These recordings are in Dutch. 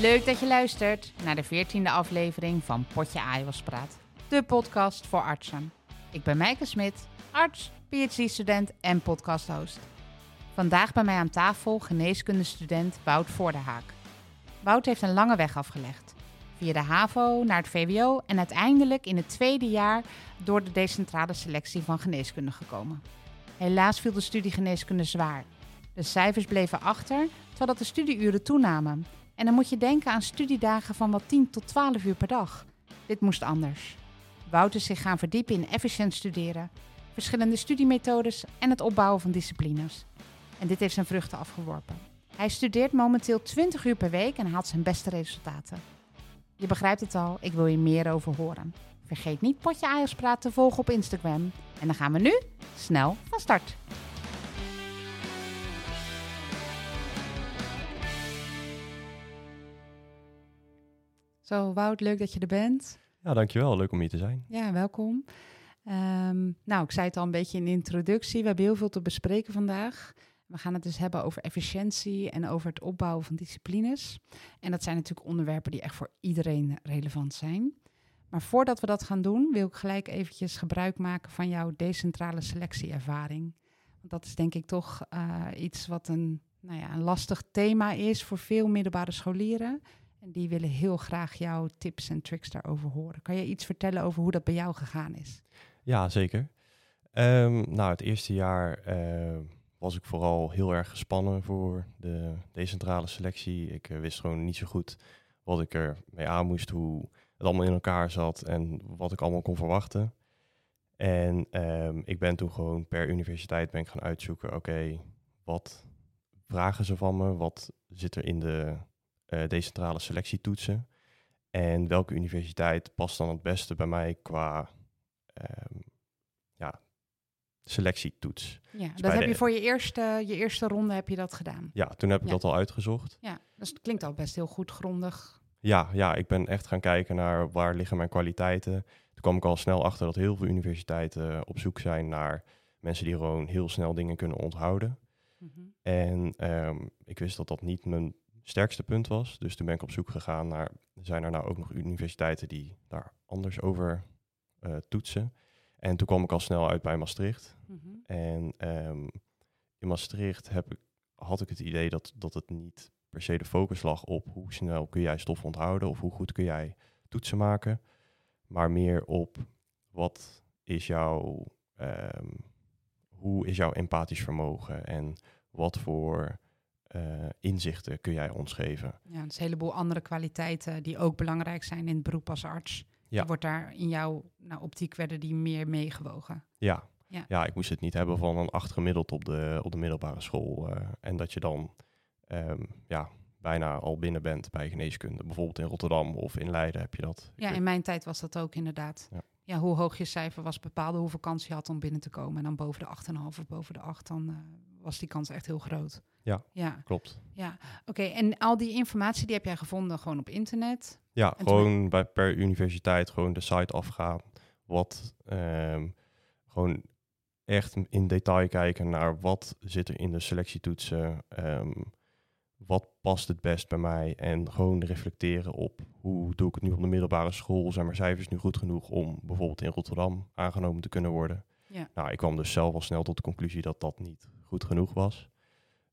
Leuk dat je luistert naar de 14e aflevering van Potje Ajos Praat, de podcast voor artsen. Ik ben Mijke Smit, arts, PhD-student en podcasthost. Vandaag bij mij aan tafel geneeskundestudent Wout Voorderhaak. Wout heeft een lange weg afgelegd. Via de HAVO naar het VWO en uiteindelijk in het tweede jaar door de decentrale selectie van geneeskunde gekomen. Helaas viel de studie geneeskunde zwaar. De cijfers bleven achter, terwijl de studieuren toenamen. En dan moet je denken aan studiedagen van wat 10 tot 12 uur per dag. Dit moest anders. Wout is zich gaan verdiepen in efficiënt studeren, verschillende studiemethodes en het opbouwen van disciplines. En dit heeft zijn vruchten afgeworpen. Hij studeert momenteel 20 uur per week en haalt zijn beste resultaten. Je begrijpt het al, ik wil je meer over horen. Vergeet niet Potje Ajax Praat te volgen op Instagram. En dan gaan we nu snel van start. Zo, Wout, leuk dat je er bent. Ja, dankjewel. Leuk om hier te zijn. Ja, welkom. Ehm, nou, ik zei het al een beetje in de introductie. We hebben heel veel te bespreken vandaag. We gaan het dus hebben over efficiëntie en over het opbouwen van disciplines. En dat zijn natuurlijk onderwerpen die echt voor iedereen relevant zijn. Maar voordat we dat gaan doen, wil ik gelijk eventjes gebruik maken van jouw decentrale selectieervaring. Want dat is denk ik toch uh, iets wat een, nou ja, een lastig thema is voor veel middelbare scholieren. En die willen heel graag jouw tips en tricks daarover horen. Kan je iets vertellen over hoe dat bij jou gegaan is? Ja, zeker. Um, nou, het eerste jaar uh, was ik vooral heel erg gespannen voor de decentrale selectie. Ik uh, wist gewoon niet zo goed wat ik er mee aan moest, hoe het allemaal in elkaar zat en wat ik allemaal kon verwachten. En um, ik ben toen gewoon per universiteit ben ik gaan uitzoeken, oké, wat vragen ze van me? Wat zit er in de uh, decentrale selectietoetsen? En welke universiteit past dan het beste bij mij qua um, ja, selectietoets? Ja, dus dat heb je voor je eerste, je eerste ronde heb je dat gedaan? Ja, toen heb ik ja. dat al uitgezocht. Ja, dus het klinkt al best heel goed grondig. Ja, ja, ik ben echt gaan kijken naar waar liggen mijn kwaliteiten. Toen kwam ik al snel achter dat heel veel universiteiten op zoek zijn naar mensen die gewoon heel snel dingen kunnen onthouden. Mm -hmm. En um, ik wist dat dat niet mijn sterkste punt was. Dus toen ben ik op zoek gegaan naar, zijn er nou ook nog universiteiten die daar anders over uh, toetsen? En toen kwam ik al snel uit bij Maastricht. Mm -hmm. En um, in Maastricht heb ik, had ik het idee dat, dat het niet per se de focus lag op hoe snel kun jij stof onthouden of hoe goed kun jij toetsen maken, maar meer op wat is jouw, um, hoe is jouw empathisch vermogen en wat voor uh, inzichten kun jij ons geven. Ja, dus een heleboel andere kwaliteiten die ook belangrijk zijn in het beroep als arts. Ja. Wordt daar in jouw nou, optiek werden die meer meegewogen? Ja. Ja. ja, ik moest het niet hebben van een acht gemiddeld op de, op de middelbare school. Uh, en dat je dan um, ja, bijna al binnen bent bij geneeskunde. Bijvoorbeeld in Rotterdam of in Leiden heb je dat. Ja, in mijn tijd was dat ook inderdaad. Ja. ja hoe hoog je cijfer was, bepaalde hoeveel kans je had om binnen te komen. En dan boven de 8,5 of boven de 8, dan uh, was die kans echt heel groot. Ja, ja. klopt. Ja, oké. Okay, en al die informatie die heb jij gevonden gewoon op internet? Ja, en gewoon toen... bij, per universiteit gewoon de site afgaan. Wat um, gewoon echt in detail kijken naar wat zit er in de selectietoetsen. Um, wat past het best bij mij? En gewoon reflecteren op hoe doe ik het nu op de middelbare school? Zijn mijn cijfers nu goed genoeg om bijvoorbeeld in Rotterdam aangenomen te kunnen worden? Ja. Nou, ik kwam dus zelf al snel tot de conclusie dat dat niet goed genoeg was.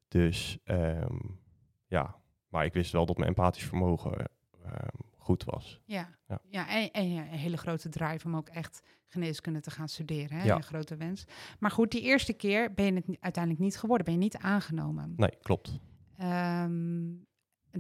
Dus um, ja, maar ik wist wel dat mijn empathisch vermogen um, goed was. Ja, ja. ja en, en ja, een hele grote drive om ook echt geneeskunde te gaan studeren. Hè? Ja. Een grote wens. Maar goed, die eerste keer ben je het uiteindelijk niet geworden, ben je niet aangenomen. Nee, klopt. Um,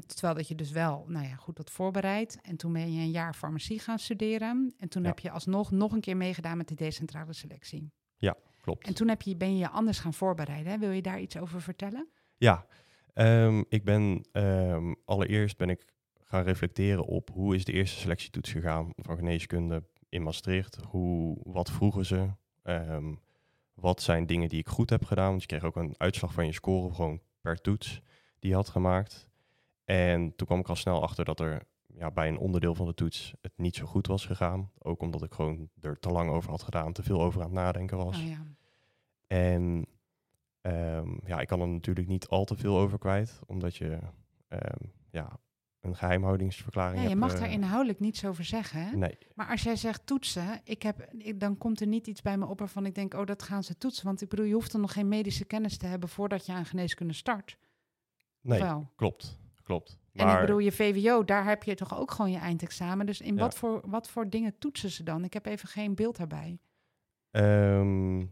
terwijl dat je dus wel, nou ja, goed dat voorbereid. En toen ben je een jaar farmacie gaan studeren. En toen ja. heb je alsnog nog een keer meegedaan met de decentrale selectie. Ja, klopt. En toen heb je, ben je je anders gaan voorbereiden. Hè? Wil je daar iets over vertellen? Ja, um, ik ben um, allereerst ben ik gaan reflecteren op hoe is de eerste selectietoets gegaan van geneeskunde in Maastricht. Hoe, wat vroegen ze? Um, wat zijn dingen die ik goed heb gedaan? Want je kreeg ook een uitslag van je score gewoon per toets die je had gemaakt. En toen kwam ik al snel achter dat er ja, bij een onderdeel van de toets het niet zo goed was gegaan. Ook omdat ik gewoon er te lang over had gedaan, te veel over aan het nadenken was. Oh, ja. En um, ja, ik kan er natuurlijk niet al te veel over kwijt, omdat je um, ja, een geheimhoudingsverklaring Ja, je mag eh, daar inhoudelijk niets over zeggen. Hè? Nee, Maar als jij zegt toetsen, ik heb, ik, dan komt er niet iets bij me op waarvan ik denk, oh, dat gaan ze toetsen. Want ik bedoel, je hoeft dan nog geen medische kennis te hebben voordat je aan geneeskunde start. nee, klopt, klopt. En Maar ik bedoel, je VWO, daar heb je toch ook gewoon je eindexamen. Dus in Ja. wat, voor, wat voor dingen toetsen ze dan? Ik heb even geen beeld daarbij. Ehm,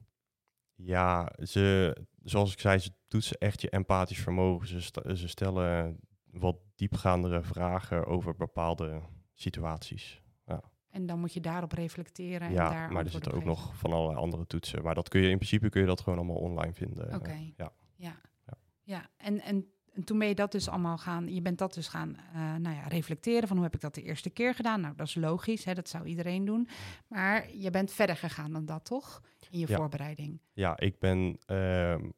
ja, ze, zoals ik zei, ze toetsen echt je empathisch vermogen. Ze, st- ze stellen wat diepgaandere vragen over bepaalde situaties. En dan moet je daarop reflecteren. en ja, daar maar er zitten ook geven. nog van allerlei andere toetsen. Maar dat kun je in principe kun je dat gewoon allemaal online vinden. Oké. Ja. Ja. Ja. ja. En, en, en toen ben je dat dus allemaal gaan, je bent dat dus gaan eh, nou ja, reflecteren van hoe heb ik dat de eerste keer gedaan? Nou, dat is logisch, hè, dat zou iedereen doen. Maar je bent verder gegaan dan dat, toch? In je Ja. voorbereiding. ja, ik ben ehm,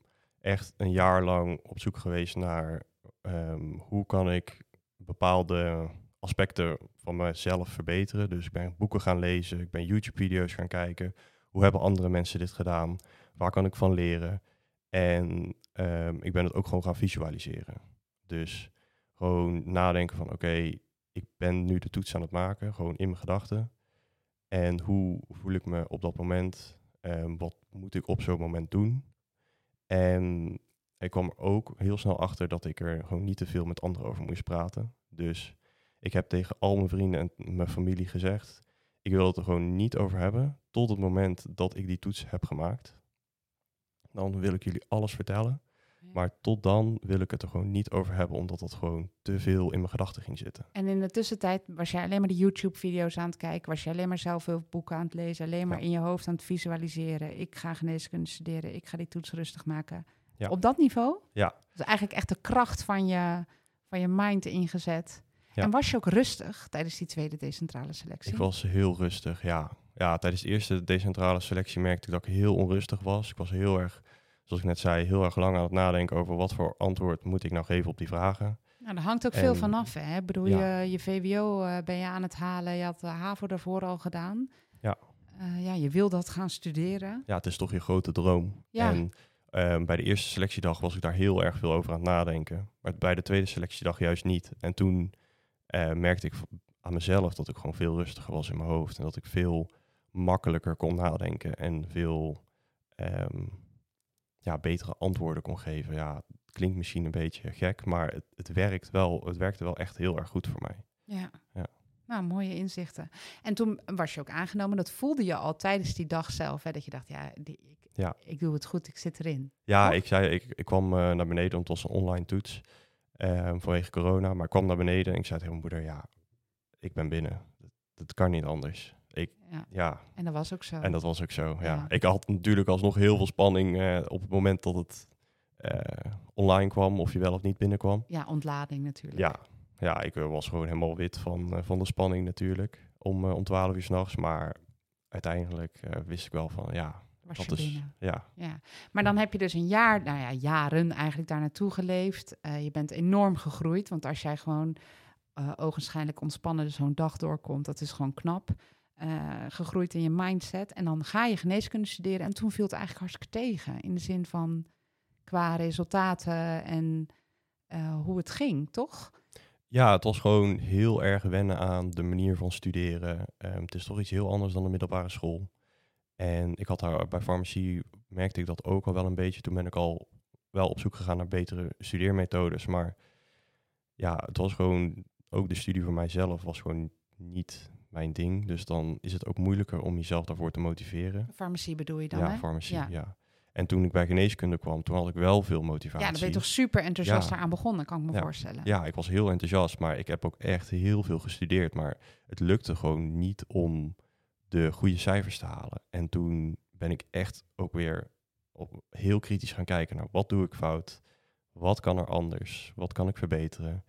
echt een jaar lang op zoek geweest naar ehm, hoe kan ik bepaalde aspecten van mezelf verbeteren. Dus ik ben boeken gaan lezen, ik ben YouTube-video's gaan kijken. Hoe hebben andere mensen dit gedaan? Waar kan ik van leren? En ehm, ik ben het ook gewoon gaan visualiseren. Dus gewoon nadenken van oké, ik ben nu de toets aan het maken, gewoon in mijn gedachten. En hoe voel ik me op dat moment? Ehm, wat moet ik op zo'n moment doen? En ik kwam er ook heel snel achter dat ik er gewoon niet te veel met anderen over moest praten. Dus ik heb tegen al mijn vrienden en mijn familie gezegd: ik wil het er gewoon niet over hebben tot het moment dat ik die toets heb gemaakt. Dan wil ik jullie alles vertellen. Maar tot dan wil ik het er gewoon niet over hebben, omdat dat gewoon te veel in mijn gedachten ging zitten. En in de tussentijd was jij alleen maar de YouTube-video's aan het kijken, was je alleen maar zelf veel boeken aan het lezen, alleen maar Ja. in je hoofd aan het visualiseren. Ik ga geneeskunde studeren, ik ga die toets rustig maken. Ja. Op dat niveau? Ja. Dus eigenlijk echt de kracht van je, van je mind ingezet. Ja. En was je ook rustig tijdens die tweede decentrale selectie? Ik was heel rustig, ja. Ja, tijdens de eerste decentrale selectie merkte ik dat ik heel onrustig was. Ik was heel erg, zoals ik net zei, heel erg lang aan het nadenken over wat voor antwoord moet ik nou geven op die vragen. Nou, daar hangt ook veel van af. Hè? Ik bedoel, Ja. je, je VWO eh, ben je aan het halen. Je had de HAVO daarvoor al gedaan. Ja. Eh, ja, je wil dat gaan studeren. Ja, het is toch je grote droom. Ja. En ehm, bij de eerste selectiedag was ik daar heel erg veel over aan het nadenken. Maar bij de tweede selectiedag juist niet. En toen eh, merkte ik aan mezelf dat ik gewoon veel rustiger was in mijn hoofd. En dat ik veel makkelijker kon nadenken en veel ehm, ja, betere antwoorden kon geven. Ja, het klinkt misschien een beetje gek, maar het, het, werkt wel, het werkte wel echt heel erg goed voor mij. Ja. Ja. Nou, mooie inzichten. En toen was je ook aangenomen. Dat voelde je al tijdens die dag zelf. Hè, dat je dacht, ja, die, ik, Ja. ik doe het goed, ik zit erin. Ja, Toch? ik zei, ik, ik kwam eh, naar beneden, want het was een online toets ehm, vanwege corona. Maar ik kwam naar beneden en ik zei tegen mijn moeder, ja, ik ben binnen. Dat, dat kan niet anders. Ik, Ja. ja, En dat was ook zo. en dat was ook zo. Ja. Ja. Ik had natuurlijk alsnog heel veel spanning eh, op het moment dat het eh, online kwam, of je wel of niet binnenkwam. Ja, ontlading natuurlijk. Ja, ja ik eh, was gewoon helemaal wit van, van de spanning natuurlijk, om, om 12 uur s'nachts. Maar uiteindelijk wist ik wel van, ja, was dat je is, binnen. ja, Ja. Maar dan heb je dus een jaar, nou ja, jaren eigenlijk daar naartoe geleefd. Je bent enorm gegroeid. Want als jij gewoon eh ogenschijnlijk ontspannen zo'n dag doorkomt, dat is gewoon knap. Eh, gegroeid in je mindset. En dan ga je geneeskunde studeren. En toen viel het eigenlijk hartstikke tegen. In de zin van qua resultaten en eh, hoe het ging, toch? Ja, het was gewoon heel erg wennen aan de manier van studeren. Ehm, het is toch iets heel anders dan de middelbare school. En ik had daar bij farmacie, merkte ik dat ook al wel een beetje. Toen ben ik al wel op zoek gegaan naar betere studeermethodes. Maar ja, het was gewoon, ook de studie voor mijzelf was gewoon niet mijn ding. Dus dan is het ook moeilijker om jezelf daarvoor te motiveren. Farmacie bedoel je dan, ja, hè? farmacie, Ja. ja. En toen ik bij geneeskunde kwam, toen had ik wel veel motivatie. Ja, dan ben je toch super enthousiast Ja. eraan begonnen, kan ik me Ja. voorstellen. Ja, ik was heel enthousiast, maar ik heb ook echt heel veel gestudeerd. Maar het lukte gewoon niet om de goede cijfers te halen. En toen ben ik echt ook weer op, heel kritisch gaan kijken naar wat doe ik fout? Wat kan er anders? Wat kan ik verbeteren?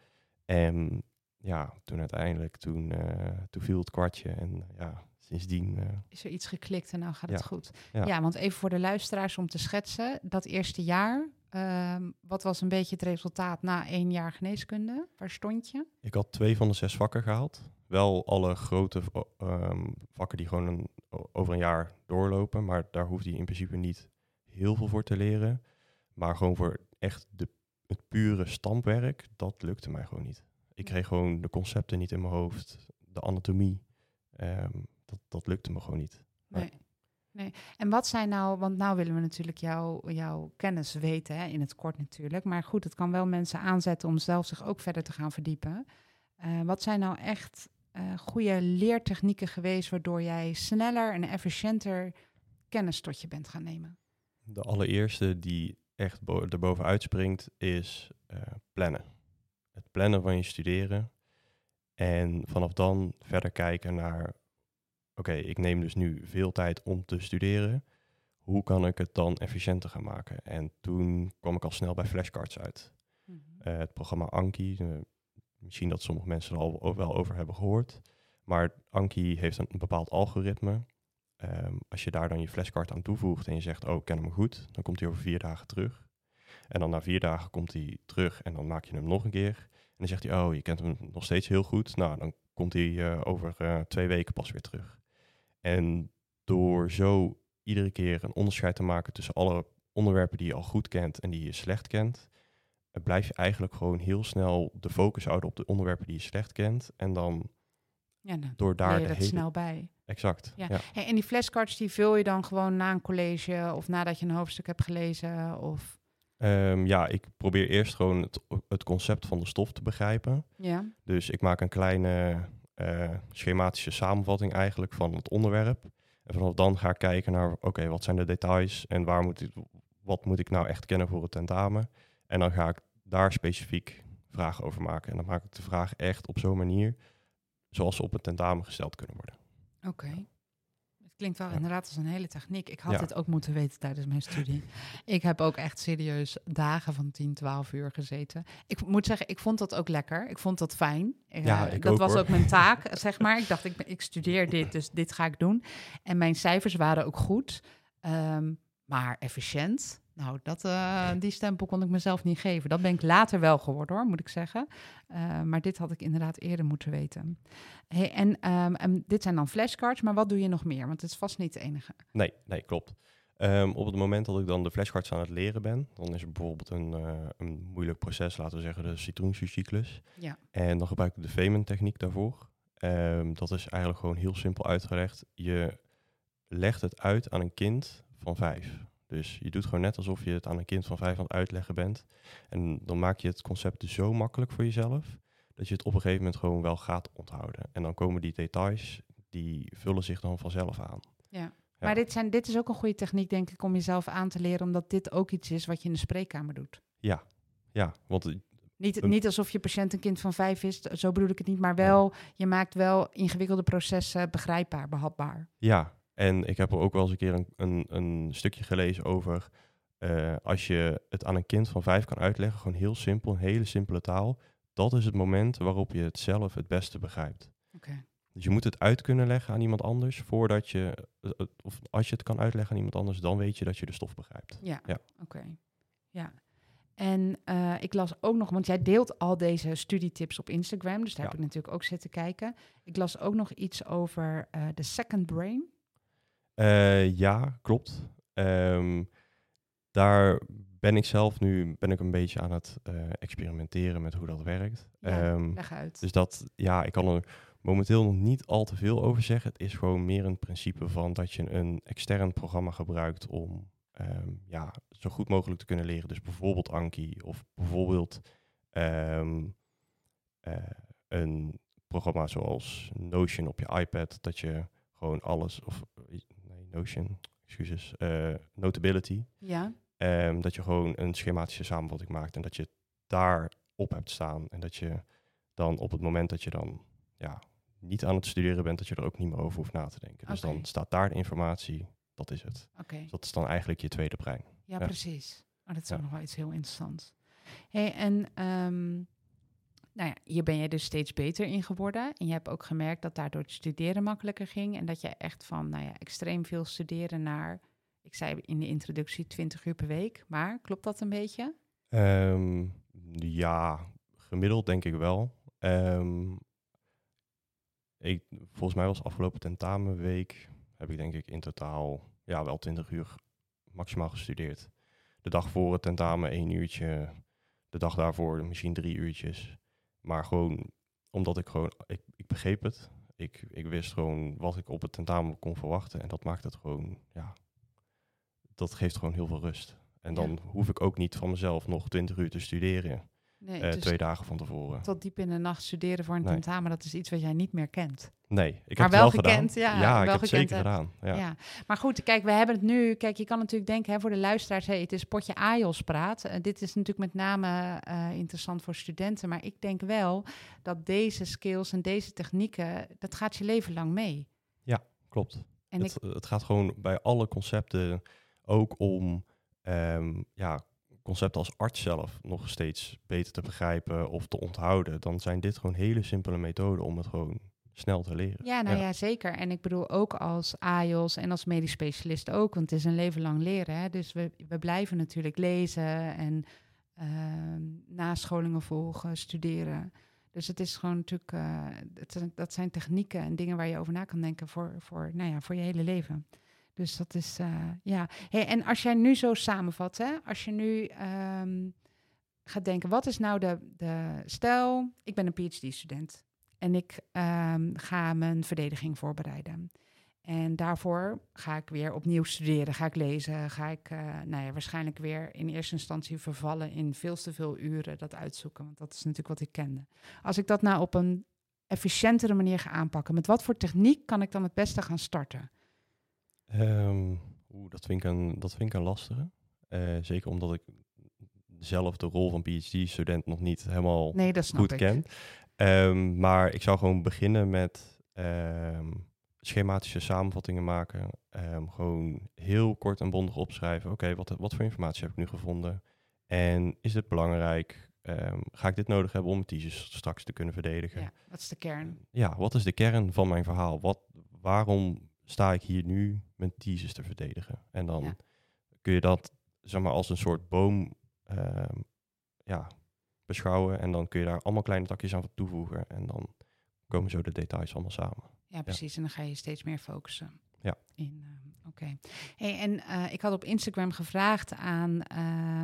En ja, toen uiteindelijk, toen, eh, toen viel het kwartje. En ja, sindsdien... eh, Is er iets geklikt en nou gaat het goed. Ja. Ja. want even voor de luisteraars om te schetsen. Dat eerste jaar, ehm, wat was een beetje het resultaat na één jaar geneeskunde? Waar stond je? Ik had twee van de zes vakken gehaald. Wel alle grote ehm, vakken die gewoon een, over een jaar doorlopen. Maar daar hoefde je in principe niet heel veel voor te leren. Maar gewoon voor echt de, het pure stampwerk, dat lukte mij gewoon niet. Ik kreeg gewoon de concepten niet in mijn hoofd, de anatomie. Ehm, dat, dat lukte me gewoon niet. Nee. nee. En wat zijn nou, want nou willen we natuurlijk jouw jouw kennis weten, hè, in het kort natuurlijk. Maar goed, het kan wel mensen aanzetten om zelf zich ook verder te gaan verdiepen. Eh, wat zijn nou echt uh, goede leertechnieken geweest waardoor jij sneller en efficiënter kennis tot je bent gaan nemen? De allereerste die echt bo erboven uitspringt is uh, plannen. Het plannen van je studeren. En vanaf dan verder kijken naar, oké, ik neem dus nu veel tijd om te studeren. Hoe kan ik het dan efficiënter gaan maken? En toen kwam ik al snel bij flashcards uit. Mm -hmm. uh, het programma Anki, misschien dat sommige mensen er al wel over hebben gehoord. Maar Anki heeft een, bepaald algoritme. Um, als je daar dan je flashcard aan toevoegt en je zegt, oh, ik ken hem goed, dan komt hij over vier dagen terug. En dan na vier dagen komt hij terug en dan maak je hem nog een keer. En dan zegt hij, oh, je kent hem nog steeds heel goed. Nou, dan komt hij uh, over uh, twee weken pas weer terug. En door zo iedere keer een onderscheid te maken tussen alle onderwerpen die je al goed kent en die je slecht kent, blijf je eigenlijk gewoon heel snel de focus houden op de onderwerpen die je slecht kent. En dan ja, dan door daar je de hele... snel bij. Exact. Ja. Ja. Hey, en die flashcards die vul je dan gewoon na een college of nadat je een hoofdstuk hebt gelezen? Of... Ehm, ja, ik probeer eerst gewoon het, het concept van de stof te begrijpen. Ja. Dus ik maak een kleine uh, schematische samenvatting eigenlijk van het onderwerp. En vanaf dan ga ik kijken naar, oké, wat zijn de details en waar moet ik, wat moet ik nou echt kennen voor het tentamen? En dan ga ik daar specifiek vragen over maken. En dan maak ik de vraag echt op zo'n manier zoals ze op het tentamen gesteld kunnen worden. Oké. Okay. Klinkt wel ja. inderdaad als een hele techniek. Ik had Ja. het ook moeten weten tijdens mijn studie. ik heb ook echt serieus dagen van 10, 12 uur gezeten. Ik moet zeggen, ik vond dat ook lekker. Ik vond dat fijn. Ja, Uh, ik dat ook, was hoor. ook mijn taak, zeg maar. Ik dacht, ik, ik studeer dit, dus dit ga ik doen. En mijn cijfers waren ook goed. Ehm, maar efficiënt, nou, dat, uh, die stempel kon ik mezelf niet geven. Dat ben ik later wel geworden, hoor, moet ik zeggen. Uh, maar dit had ik inderdaad eerder moeten weten. Hey, en, um, en dit zijn dan flashcards, maar wat doe je nog meer? Want het is vast niet het enige. Nee, nee, klopt. Um, op het moment dat ik dan de flashcards aan het leren ben, dan is er bijvoorbeeld een, uh, een moeilijk proces, laten we zeggen de citroensuurcyclus. Ja. En dan gebruik ik de Feynman-techniek daarvoor. Um, dat is eigenlijk gewoon heel simpel uitgelegd. Je legt het uit aan een kind van vijf. Dus je doet gewoon net alsof je het aan een kind van vijf aan het uitleggen bent. En dan maak je het concept dus zo makkelijk voor jezelf, dat je het op een gegeven moment gewoon wel gaat onthouden. En dan komen die details, die vullen zich dan vanzelf aan. Ja. ja. Maar dit, zijn, dit is ook een goede techniek, denk ik, om jezelf aan te leren, omdat dit ook iets is wat je in de spreekkamer doet. Ja, ja. Want niet, een, niet alsof je patiënt een kind van vijf is, zo bedoel ik het niet, maar wel, je maakt wel ingewikkelde processen begrijpbaar, behapbaar. Ja, en ik heb er ook wel eens een keer een, een, een stukje gelezen over. Uh, als je het aan een kind van vijf kan uitleggen, gewoon heel simpel, een hele simpele taal. Dat is het moment waarop je het zelf het beste begrijpt. Okay. Dus je moet het uit kunnen leggen aan iemand anders voordat je, of als je het kan uitleggen aan iemand anders, dan weet je dat je de stof begrijpt. Ja, ja. oké. Okay. Ja. En uh, ik las ook nog, want jij deelt al deze studietips op Instagram, dus daar ja. heb ik natuurlijk ook zitten kijken. Ik las ook nog iets over uh, de second brain. Uh, ja, klopt. Um, daar ben ik zelf nu ben ik een beetje aan het uh, experimenteren met hoe dat werkt. Ja, um, leg uit. Dus dat, ja, ik kan er momenteel nog niet al te veel over zeggen. Het is gewoon meer een principe van dat je een extern programma gebruikt om um, ja, zo goed mogelijk te kunnen leren. Dus bijvoorbeeld Anki of bijvoorbeeld um, uh, een programma zoals Notion op je iPad, dat je gewoon alles, of Notion, excuses, uh, Notability. Ja. Um, dat je gewoon een schematische samenvatting maakt en dat je daar op hebt staan. En dat je dan op het moment dat je dan ja, niet aan het studeren bent, dat je er ook niet meer over hoeft na te denken. Dus dan staat daar de informatie, dat is het. Okay. Dus dat is dan eigenlijk je tweede brein. Ja, ja. precies. Oh, dat is ja. ook nog wel iets heel interessants. Hey, en um, nou ja, hier ben je dus steeds beter in geworden. En je hebt ook gemerkt dat daardoor het studeren makkelijker ging. En dat je echt van nou ja, extreem veel studeren naar, ik zei in de introductie, 20 uur per week. Maar klopt dat een beetje? Um, ja, gemiddeld denk ik wel. Ik, volgens mij was afgelopen tentamenweek, heb ik denk ik in totaal ja, wel 20 uur maximaal gestudeerd. De dag voor het tentamen één uurtje, de dag daarvoor misschien drie uurtjes. Maar gewoon omdat ik gewoon, ik, ik begreep het. Ik, ik wist gewoon wat ik op het tentamen kon verwachten. En dat maakt het gewoon, ja, dat geeft gewoon heel veel rust. En dan hoef ik ook niet van mezelf nog 20 uur te studeren. Nee, uh, twee dagen van tevoren. Tot diep in de nacht studeren voor een nee. tentamen, dat is iets wat jij niet meer kent. Nee, ik maar heb wel, gekend, gedaan. Ja, ja ik heb het zeker gedaan. Ja. ja. Maar goed, kijk, we hebben het nu. Kijk, je kan natuurlijk denken hè, voor de luisteraars, hey, het is potje AJOS praat. Uh, dit is natuurlijk met name uh, interessant voor studenten. Maar ik denk wel dat deze skills en deze technieken, dat gaat je leven lang mee. Ja, klopt. En het, ik... het gaat gewoon bij alle concepten ook om um, ja, concepten als arts zelf nog steeds beter te begrijpen of te onthouden, dan zijn dit gewoon hele simpele methoden om het gewoon snel te leren. Ja, nou ja, zeker. En ik bedoel ook als AIOS en als medisch specialist ook, want het is een leven lang leren. Hè? Dus we, we blijven natuurlijk lezen en uh, nascholingen volgen, studeren. Dus het is gewoon natuurlijk, uh, het, dat zijn technieken en dingen waar je over na kan denken voor, voor, nou ja, voor je hele leven. Dus dat is, uh, ja. En als jij nu zo samenvat, hè, als je nu um, gaat denken, wat is nou de, de stel, ik ben een PhD-student en ik um, ga mijn verdediging voorbereiden. En daarvoor ga ik weer opnieuw studeren, ga ik lezen, ga ik uh, nou ja, waarschijnlijk weer in eerste instantie vervallen in veel te veel uren dat uitzoeken, want dat is natuurlijk wat ik kende. Als ik dat nou op een efficiëntere manier ga aanpakken, met wat voor techniek kan ik dan het beste gaan starten? Um, oeh, dat, vind ik een, dat vind ik een lastige. Uh, zeker omdat ik zelf de rol van PhD-student nog niet helemaal nee, dat goed ik. ken. Um, maar ik zou gewoon beginnen met um, schematische samenvattingen maken. gewoon heel kort en bondig opschrijven. Oké, okay, wat, wat voor informatie heb ik nu gevonden? En is dit belangrijk? ga ik dit nodig hebben om het thesis straks te kunnen verdedigen? Ja, wat is de kern? Ja, wat is de kern van mijn verhaal? Wat, waarom sta ik hier nu mijn thesis te verdedigen. En dan kun je dat zeg maar als een soort boom uh, ja, beschouwen. En dan kun je daar allemaal kleine takjes aan toevoegen. En dan komen zo de details allemaal samen. Ja, precies. En dan ga je steeds meer focussen. Ja. In, uh, Oké. Hey, en uh, ik had op Instagram gevraagd aan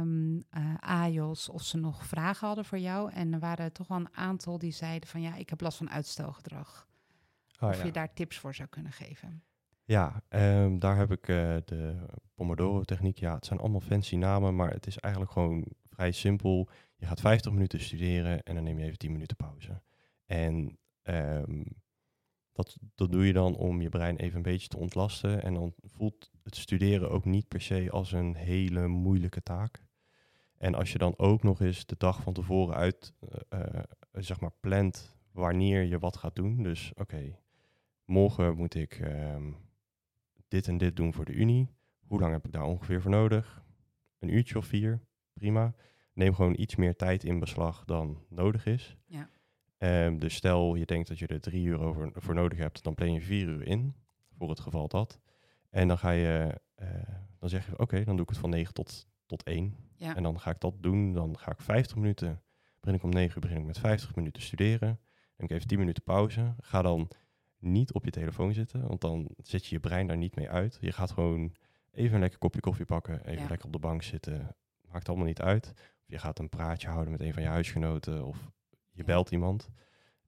um, AJOS of ze nog vragen hadden voor jou. En er waren toch wel een aantal die zeiden van ja, ik heb last van uitstelgedrag. Oh, of ja. je daar tips voor zou kunnen geven. Ja, um, daar heb ik uh, de Pomodoro-techniek. Ja, het zijn allemaal fancy namen, maar het is eigenlijk gewoon vrij simpel. Je gaat 50 minuten studeren en dan neem je even 10 minuten pauze. En um, dat, dat doe je dan om je brein even een beetje te ontlasten. En dan voelt het studeren ook niet per se als een hele moeilijke taak. En als je dan ook nog eens de dag van tevoren uit, uh, uh, zeg maar, plant wanneer je wat gaat doen. Dus oké, morgen moet ik um, dit en dit doen voor de Unie. Hoe lang heb ik daar ongeveer voor nodig? Een uurtje of vier, prima. Neem gewoon iets meer tijd in beslag dan nodig is. Ja. Um, dus stel je denkt dat je er drie uur over, voor nodig hebt, dan plan je vier uur in, voor het geval dat. En dan ga je, uh, dan zeg je, oké, okay, dan doe ik het van negen tot, tot één. Ja. En dan ga ik dat doen, dan ga ik 50 minuten, begin ik om negen uur, begin ik met 50 minuten studeren. Dan heb ik even 10 minuten pauze. Ga dan niet op je telefoon zitten, want dan zet je je brein daar niet mee uit. Je gaat gewoon even een lekker kopje koffie pakken, even lekker op de bank zitten. Maakt allemaal niet uit. Of je gaat een praatje houden met een van je huisgenoten of je belt iemand.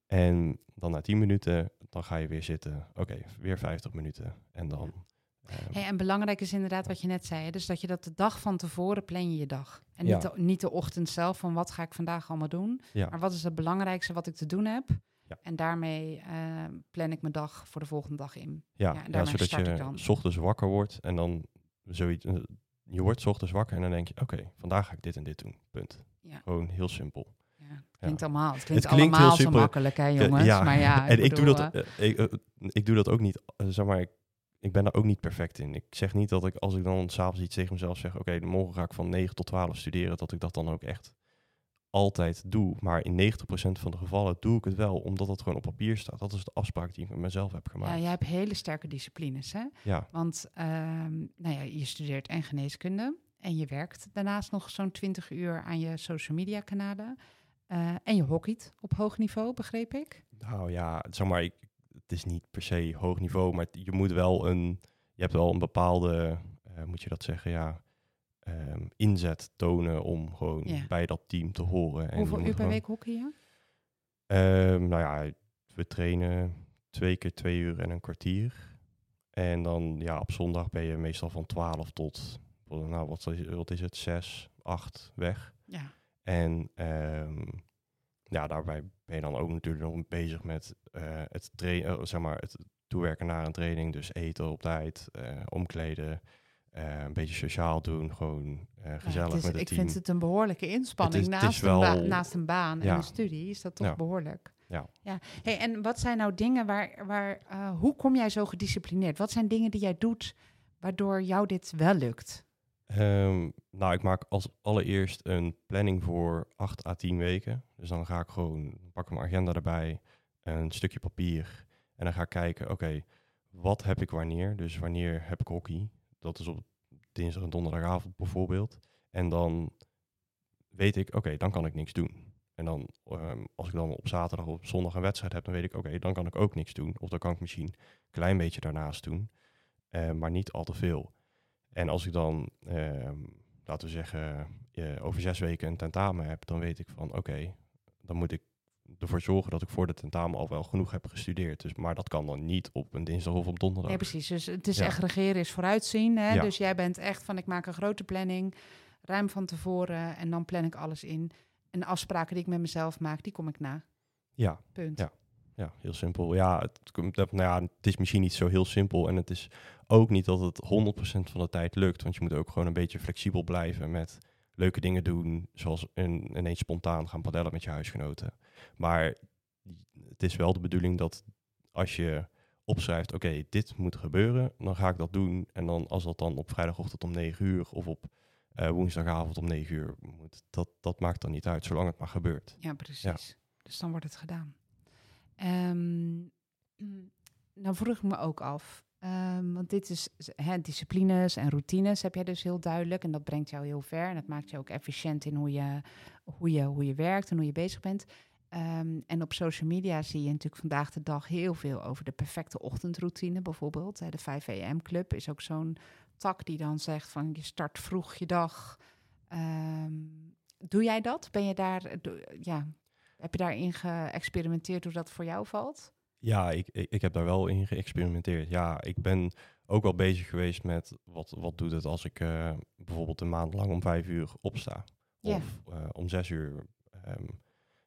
En dan na 10 minuten, dan ga je weer zitten. Oké, weer 50 minuten. En dan... Um, hey, en belangrijk is inderdaad wat je net zei. Dus dat je dat de dag van tevoren plan je je dag. En niet, de, niet de ochtend zelf van wat ga ik vandaag allemaal doen. Ja. Maar wat is het belangrijkste wat ik te doen heb. Ja. En daarmee uh, plan ik mijn dag voor de volgende dag in. Ja, ja, ja zodat je s ochtends wakker wordt en dan zoiets. Uh, je wordt s ochtends wakker en dan denk je, oké, okay, vandaag ga ik dit en dit doen. Punt. Ja. Gewoon heel simpel. Ja, klinkt allemaal. Het klinkt, het klinkt allemaal zo makkelijk, hè, jongens. Ja, maar ja, en ik, bedoel, ik doe dat. Uh, ik, ik, doe dat ook niet. zeg maar, ik, ik ben daar ook niet perfect in. Ik zeg niet dat ik als ik dan s'avonds iets tegen mezelf zeg, oké, okay, morgen ga ik van 9 tot 12 studeren, dat ik dat dan ook echt altijd doe. Maar in 90% van de gevallen doe ik het wel, omdat het gewoon op papier staat. Dat is de afspraak die ik met mezelf heb gemaakt. Ja, jij hebt hele sterke disciplines, hè? Ja. Want um, nou ja, je studeert en geneeskunde en je werkt daarnaast nog zo'n 20 uur aan je social media kanalen. Uh, en je hockeyt op hoog niveau, begreep ik? Nou ja, zeg maar, ik, het is niet per se hoog niveau, maar je moet wel een, je hebt wel een bepaalde, uh, moet je dat zeggen, ja, um, inzet tonen om gewoon ja. bij dat team te horen. Hoeveel uur per week hockey je? Ehm, nou ja, we trainen twee keer twee uur en een kwartier. En dan ja, op zondag ben je meestal van 12 tot, nou wat is, wat is het, 6, 8 weg. Ja. En ehm, ja, daarbij ben je dan ook natuurlijk nog bezig met eh, het, trainen, zeg maar, het toewerken naar een training. Dus eten op tijd, eh, omkleden, eh, een beetje sociaal doen, gewoon gezellig ja, het is, met het ik team. vind het een behoorlijke inspanning. Is- naast, wel- een ba- naast een baan en een studie is dat toch Ja. behoorlijk. Ja. ja. Hey, en wat zijn nou dingen waar, waar eh, hoe kom jij zo gedisciplineerd? Wat zijn dingen die jij doet waardoor jou dit wel lukt? Ehm, nou, ik maak als allereerst een planning voor 8 à 10 weken. Dus dan ga ik gewoon, pak ik mijn agenda erbij, een stukje papier. En dan ga ik kijken, oké, wat heb ik wanneer? Dus wanneer heb ik hockey? Dat is op dinsdag en donderdagavond bijvoorbeeld. En dan weet ik, oké, dan kan ik niks doen. En dan, ehm, als ik dan op zaterdag of op zondag een wedstrijd heb, dan weet ik, oké, dan kan ik ook niks doen. Of dan kan ik misschien een klein beetje daarnaast doen, eh, maar niet al te veel. En als ik dan, ehm, laten we zeggen, eh, over zes weken een tentamen heb, dan weet ik van, oké, dan moet ik ervoor zorgen dat ik voor de tentamen al wel genoeg heb gestudeerd. Dus, maar dat kan dan niet op een dinsdag of op donderdag. Nee, precies. Dus het is Ja. echt regeren is vooruitzien. Hè? Ja. Dus jij bent echt van ik maak een grote planning, ruim van tevoren en dan plan ik alles in. En de afspraken die ik met mezelf maak, die kom ik na. Ja, Punt. Ja. Ja, heel simpel. Ja het, nou ja, het is misschien niet zo heel simpel. En het is ook niet dat het 100% van de tijd lukt. Want je moet ook gewoon een beetje flexibel blijven met leuke dingen doen. Zoals een, ineens spontaan gaan padellen met je huisgenoten. Maar het is wel de bedoeling dat als je opschrijft, oké, dit moet gebeuren, dan ga ik dat doen. En dan als dat dan op vrijdagochtend om 9 uur of op eh, woensdagavond om 9 uur moet, dat, dat maakt dan niet uit, zolang het maar gebeurt. Ja, precies. Dus dan wordt het gedaan. Ehm, nou vroeg ik me ook af, ehm, want dit is disciplines en routines heb jij dus heel duidelijk en dat brengt jou heel ver en dat maakt je ook efficiënt in hoe je, hoe je, hoe je werkt en hoe je bezig bent. Ehm, en op social media zie je natuurlijk vandaag de dag heel veel over de perfecte ochtendroutine bijvoorbeeld. De 5 AM Club is ook zo'n tak die dan zegt van je start vroeg je dag. Ehm, doe jij dat? Ben je daar, doe- ja, heb je daarin geëxperimenteerd hoe dat voor jou valt? Ja, ik, ik, ik heb daar wel in geëxperimenteerd. Ja, ik ben ook wel bezig geweest met wat, wat doet het als ik eh, bijvoorbeeld een maand lang om vijf uur opsta. Of eh, om zes uur. Ehm,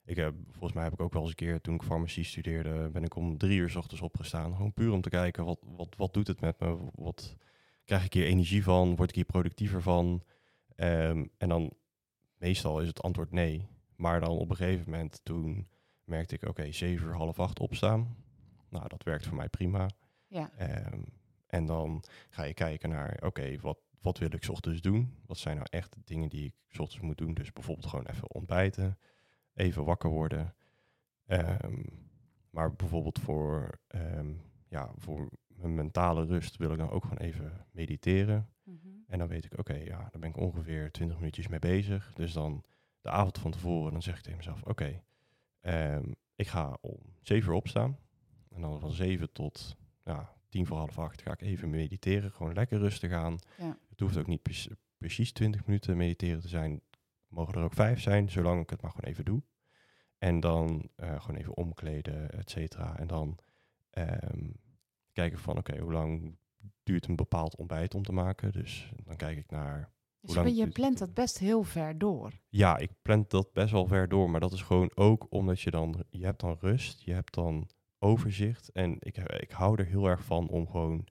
ik heb, volgens mij heb ik ook wel eens een keer, toen ik farmacie studeerde, ben ik om drie uur s ochtends opgestaan. Gewoon puur om te kijken, wat, wat, wat doet het met me? Wat krijg ik hier energie van? Word ik hier productiever van? Ehm, en dan, meestal is het antwoord nee. Maar dan op een gegeven moment, toen merkte ik, oké, zeven uur, half acht opstaan. Nou, dat werkt voor mij prima. Ja, Ehm, en dan ga je kijken naar, oké, wat, wat wil ik 's ochtends doen? Wat zijn nou echt dingen die ik 's ochtends moet doen? Dus bijvoorbeeld gewoon even ontbijten, even wakker worden. Ehm, maar bijvoorbeeld voor, ehm, ja, voor mijn mentale rust wil ik dan ook gewoon even mediteren. Mhm. En dan weet ik, oké, ja, daar ben ik ongeveer 20 minuutjes mee bezig. Dus dan de avond van tevoren, dan zeg ik tegen mezelf, oké, ehm, ik ga om 7 uur opstaan. En dan van 7 tot ja, tien voor half acht ga ik even mediteren. Gewoon lekker rustig aan. Ja. Het hoeft ook niet precies, precies 20 minuten mediteren te zijn. Mogen er ook vijf zijn, zolang ik het maar gewoon even doe. En dan eh, gewoon even omkleden, et cetera. En dan ehm, kijken van, oké, hoe lang duurt een bepaald ontbijt om te maken? Dus dan kijk ik naar Dus je plant dat best heel ver door. ja, ik plan dat best wel ver door, maar dat is gewoon ook omdat je dan, je hebt dan rust, je hebt dan overzicht. En ik, ik hou er heel erg van om gewoon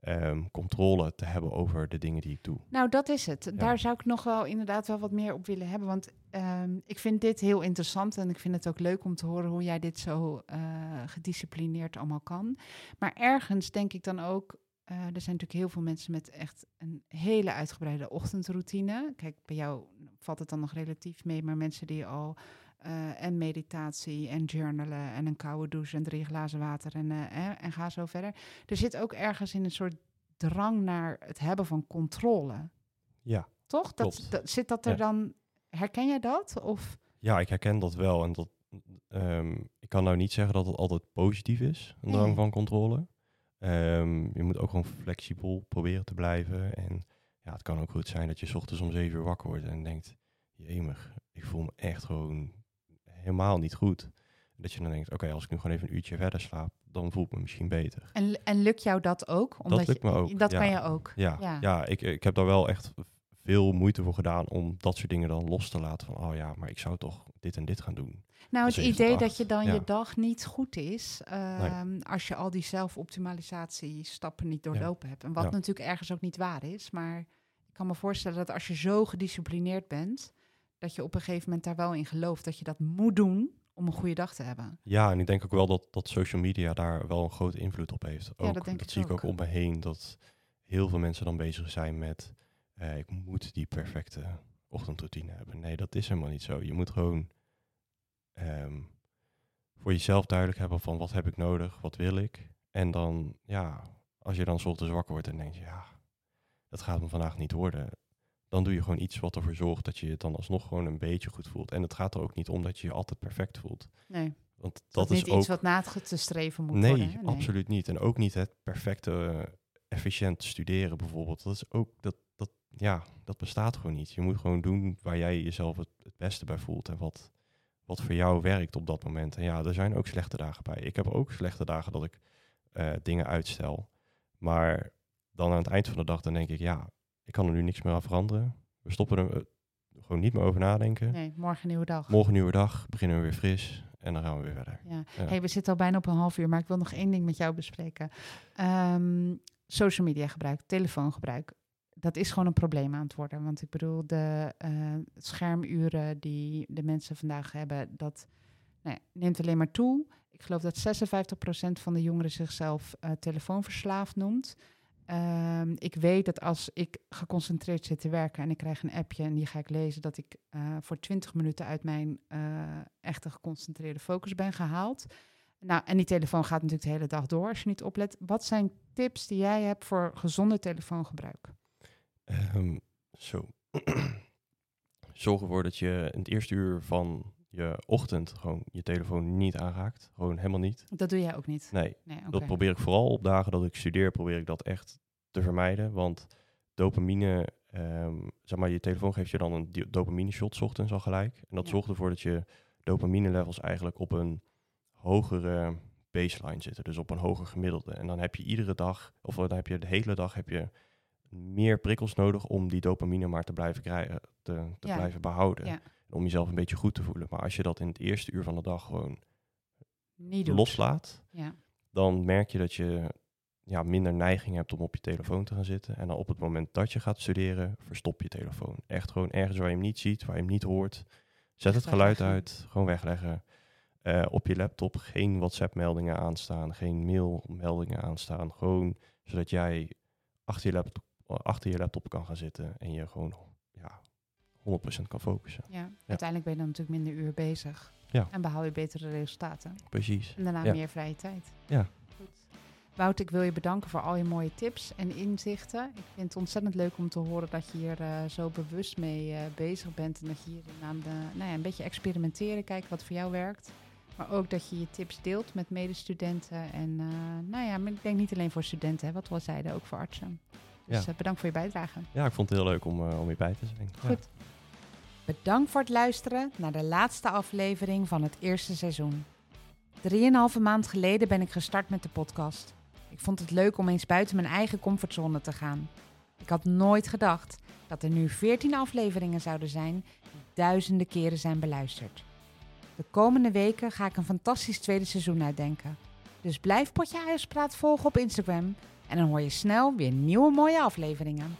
ehm, controle te hebben over de dingen die ik doe. Nou, dat is het. Daar zou ik nog wel inderdaad wel wat meer op willen hebben. Want ehm, ik vind dit heel interessant en ik vind het ook leuk om te horen hoe jij dit zo eh, gedisciplineerd allemaal kan. Maar ergens denk ik dan ook, eh, er zijn natuurlijk heel veel mensen met echt een hele uitgebreide ochtendroutine. Kijk, bij jou valt het dan nog relatief mee, maar mensen die al eh, en meditatie en journalen en een koude douche en drie glazen water en, eh, eh, en ga zo verder. Er zit ook ergens in een soort drang naar het hebben van controle. Ja, Toch? Dat, zit dat er Ja. dan... Herken jij dat? Of... ja ik herken dat wel. En dat, ehm, ik kan nou niet zeggen dat het altijd positief is, een drang van controle. Ehm, je moet ook gewoon flexibel proberen te blijven. En ja, het kan ook goed zijn dat je 's ochtends om zeven uur wakker wordt en denkt, jemig, ik voel me echt gewoon helemaal niet goed. Dat je dan denkt, oké, als ik nu gewoon even een uurtje verder slaap, dan voel ik me misschien beter. En, en lukt jou dat ook? Omdat dat lukt me ook. Dat ja. kan je ook. Ja, Ja. ja. ik, ik heb daar wel echt veel moeite voor gedaan om dat soort dingen dan los te laten. Van, oh ja, maar ik zou toch dit en dit gaan doen. Nou, het idee dat je dan ja. je dag niet goed is, ehm, als je al die zelfoptimalisatie stappen niet doorlopen hebt. En wat Ja. natuurlijk ergens ook niet waar is, maar ik kan me voorstellen dat als je zo gedisciplineerd bent, dat je op een gegeven moment daar wel in gelooft dat je dat moet doen om een goede dag te hebben. Ja, en ik denk ook wel dat, dat social media daar wel een grote invloed op heeft. Ook, dat denk ik zie ik ook. ook om me heen, dat heel veel mensen dan bezig zijn met... eh, ik moet die perfecte ochtendroutine hebben. Nee, dat is helemaal niet zo. Je moet gewoon ehm, voor jezelf duidelijk hebben van wat heb ik nodig, wat wil ik. En dan, ja, als je dan ochtends wakker wordt en denkt, ja, dat gaat me vandaag niet worden. Dan doe je gewoon iets wat ervoor zorgt dat je je dan alsnog gewoon een beetje goed voelt. En het gaat er ook niet om dat je je altijd perfect voelt. Nee, Want dat, dat is niet ook iets wat na te streven moet nee, worden. hè? absoluut niet. En ook niet het perfecte, efficiënt studeren bijvoorbeeld. Dat is ook, dat, dat, ja, dat bestaat gewoon niet. Je moet gewoon doen waar jij jezelf het, het beste bij voelt en wat, wat voor jou werkt op dat moment. En ja, er zijn ook slechte dagen bij. Ik heb ook slechte dagen dat ik eh, dingen uitstel. Maar dan aan het eind van de dag, dan denk ik, ja, ik kan er nu niks meer aan veranderen. We stoppen er eh, gewoon niet meer over nadenken. Nee, morgen nieuwe dag. Morgen nieuwe dag, beginnen we weer fris en dan gaan we weer verder. Ja. Ja. Hey, we zitten al bijna op een half uur, maar ik wil nog één ding met jou bespreken. Ehm, social media gebruik, telefoongebruik. Dat is gewoon een probleem aan het worden. Want ik bedoel, de eh, schermuren die de mensen vandaag hebben, dat nou neemt alleen maar toe. Ik geloof dat 56% van de jongeren zichzelf eh, telefoonverslaafd noemt. Ehm, ik weet dat als ik geconcentreerd zit te werken en ik krijg een appje en die ga ik lezen, dat ik eh, voor 20 minuten uit mijn echte geconcentreerde focus ben gehaald. Nou, en die telefoon gaat natuurlijk de hele dag door als je niet oplet. Wat zijn tips die jij hebt voor gezonde telefoongebruik? Ehm, zo. Zorg ervoor dat je in het eerste uur van je ochtend gewoon je telefoon niet aanraakt. Gewoon helemaal niet. Dat doe jij ook niet. Nee, Nee, dat probeer ik vooral op dagen dat ik studeer, probeer ik dat echt te vermijden. Want dopamine, ehm, zeg maar, je telefoon geeft je dan een dopamine shot 's ochtends al gelijk. En dat Ja. zorgt ervoor dat je dopamine levels eigenlijk op een hogere baseline zitten. Dus op een hoger gemiddelde. En dan heb je iedere dag, of dan heb je de hele dag, heb je meer prikkels nodig om die dopamine maar te blijven krijgen, te, te Ja. blijven behouden. Ja. Om jezelf een beetje goed te voelen. Maar als je dat in het eerste uur van de dag gewoon Niet loslaat, Ja. dan merk je dat je ja, minder neiging hebt om op je telefoon te gaan zitten. En dan op het moment dat je gaat studeren, verstop je telefoon. Echt gewoon ergens waar je hem niet ziet, waar je hem niet hoort. Zet het geluid uit, gewoon wegleggen. Eh, op je laptop geen WhatsApp-meldingen aanstaan, geen mail-meldingen aanstaan. Gewoon zodat jij achter je, laptop, achter je laptop kan gaan zitten en je gewoon ja, 100% kan focussen. ja. Uiteindelijk ben je dan natuurlijk minder uur bezig. Ja. En behaal je betere resultaten. Precies. En daarna Ja. meer vrije tijd. Ja. Goed. Wout, ik wil je bedanken voor al je mooie tips en inzichten. Ik vind het ontzettend leuk om te horen dat je hier eh, zo bewust mee eh, bezig bent. En dat je hier aan de, nou ja, een beetje experimenteren, kijken wat voor jou werkt. Maar ook dat je je tips deelt met medestudenten. En eh, nou ja, maar ik denk niet alleen voor studenten, hè, wat we al zeiden, ook voor artsen. Dus Ja. eh, bedankt voor je bijdrage. Ja, ik vond het heel leuk om, eh, om hierbij te zijn. Ja. Goed. Bedankt voor het luisteren naar de laatste aflevering van het eerste seizoen. Drieënhalve maand geleden ben ik gestart met de podcast. Ik vond het leuk om eens buiten mijn eigen comfortzone te gaan. Ik had nooit gedacht dat er nu 14 afleveringen zouden zijn die duizenden keren zijn beluisterd. De komende weken ga ik een fantastisch tweede seizoen uitdenken. Dus blijf Potje Huispraat volgen op Instagram en dan hoor je snel weer nieuwe mooie afleveringen.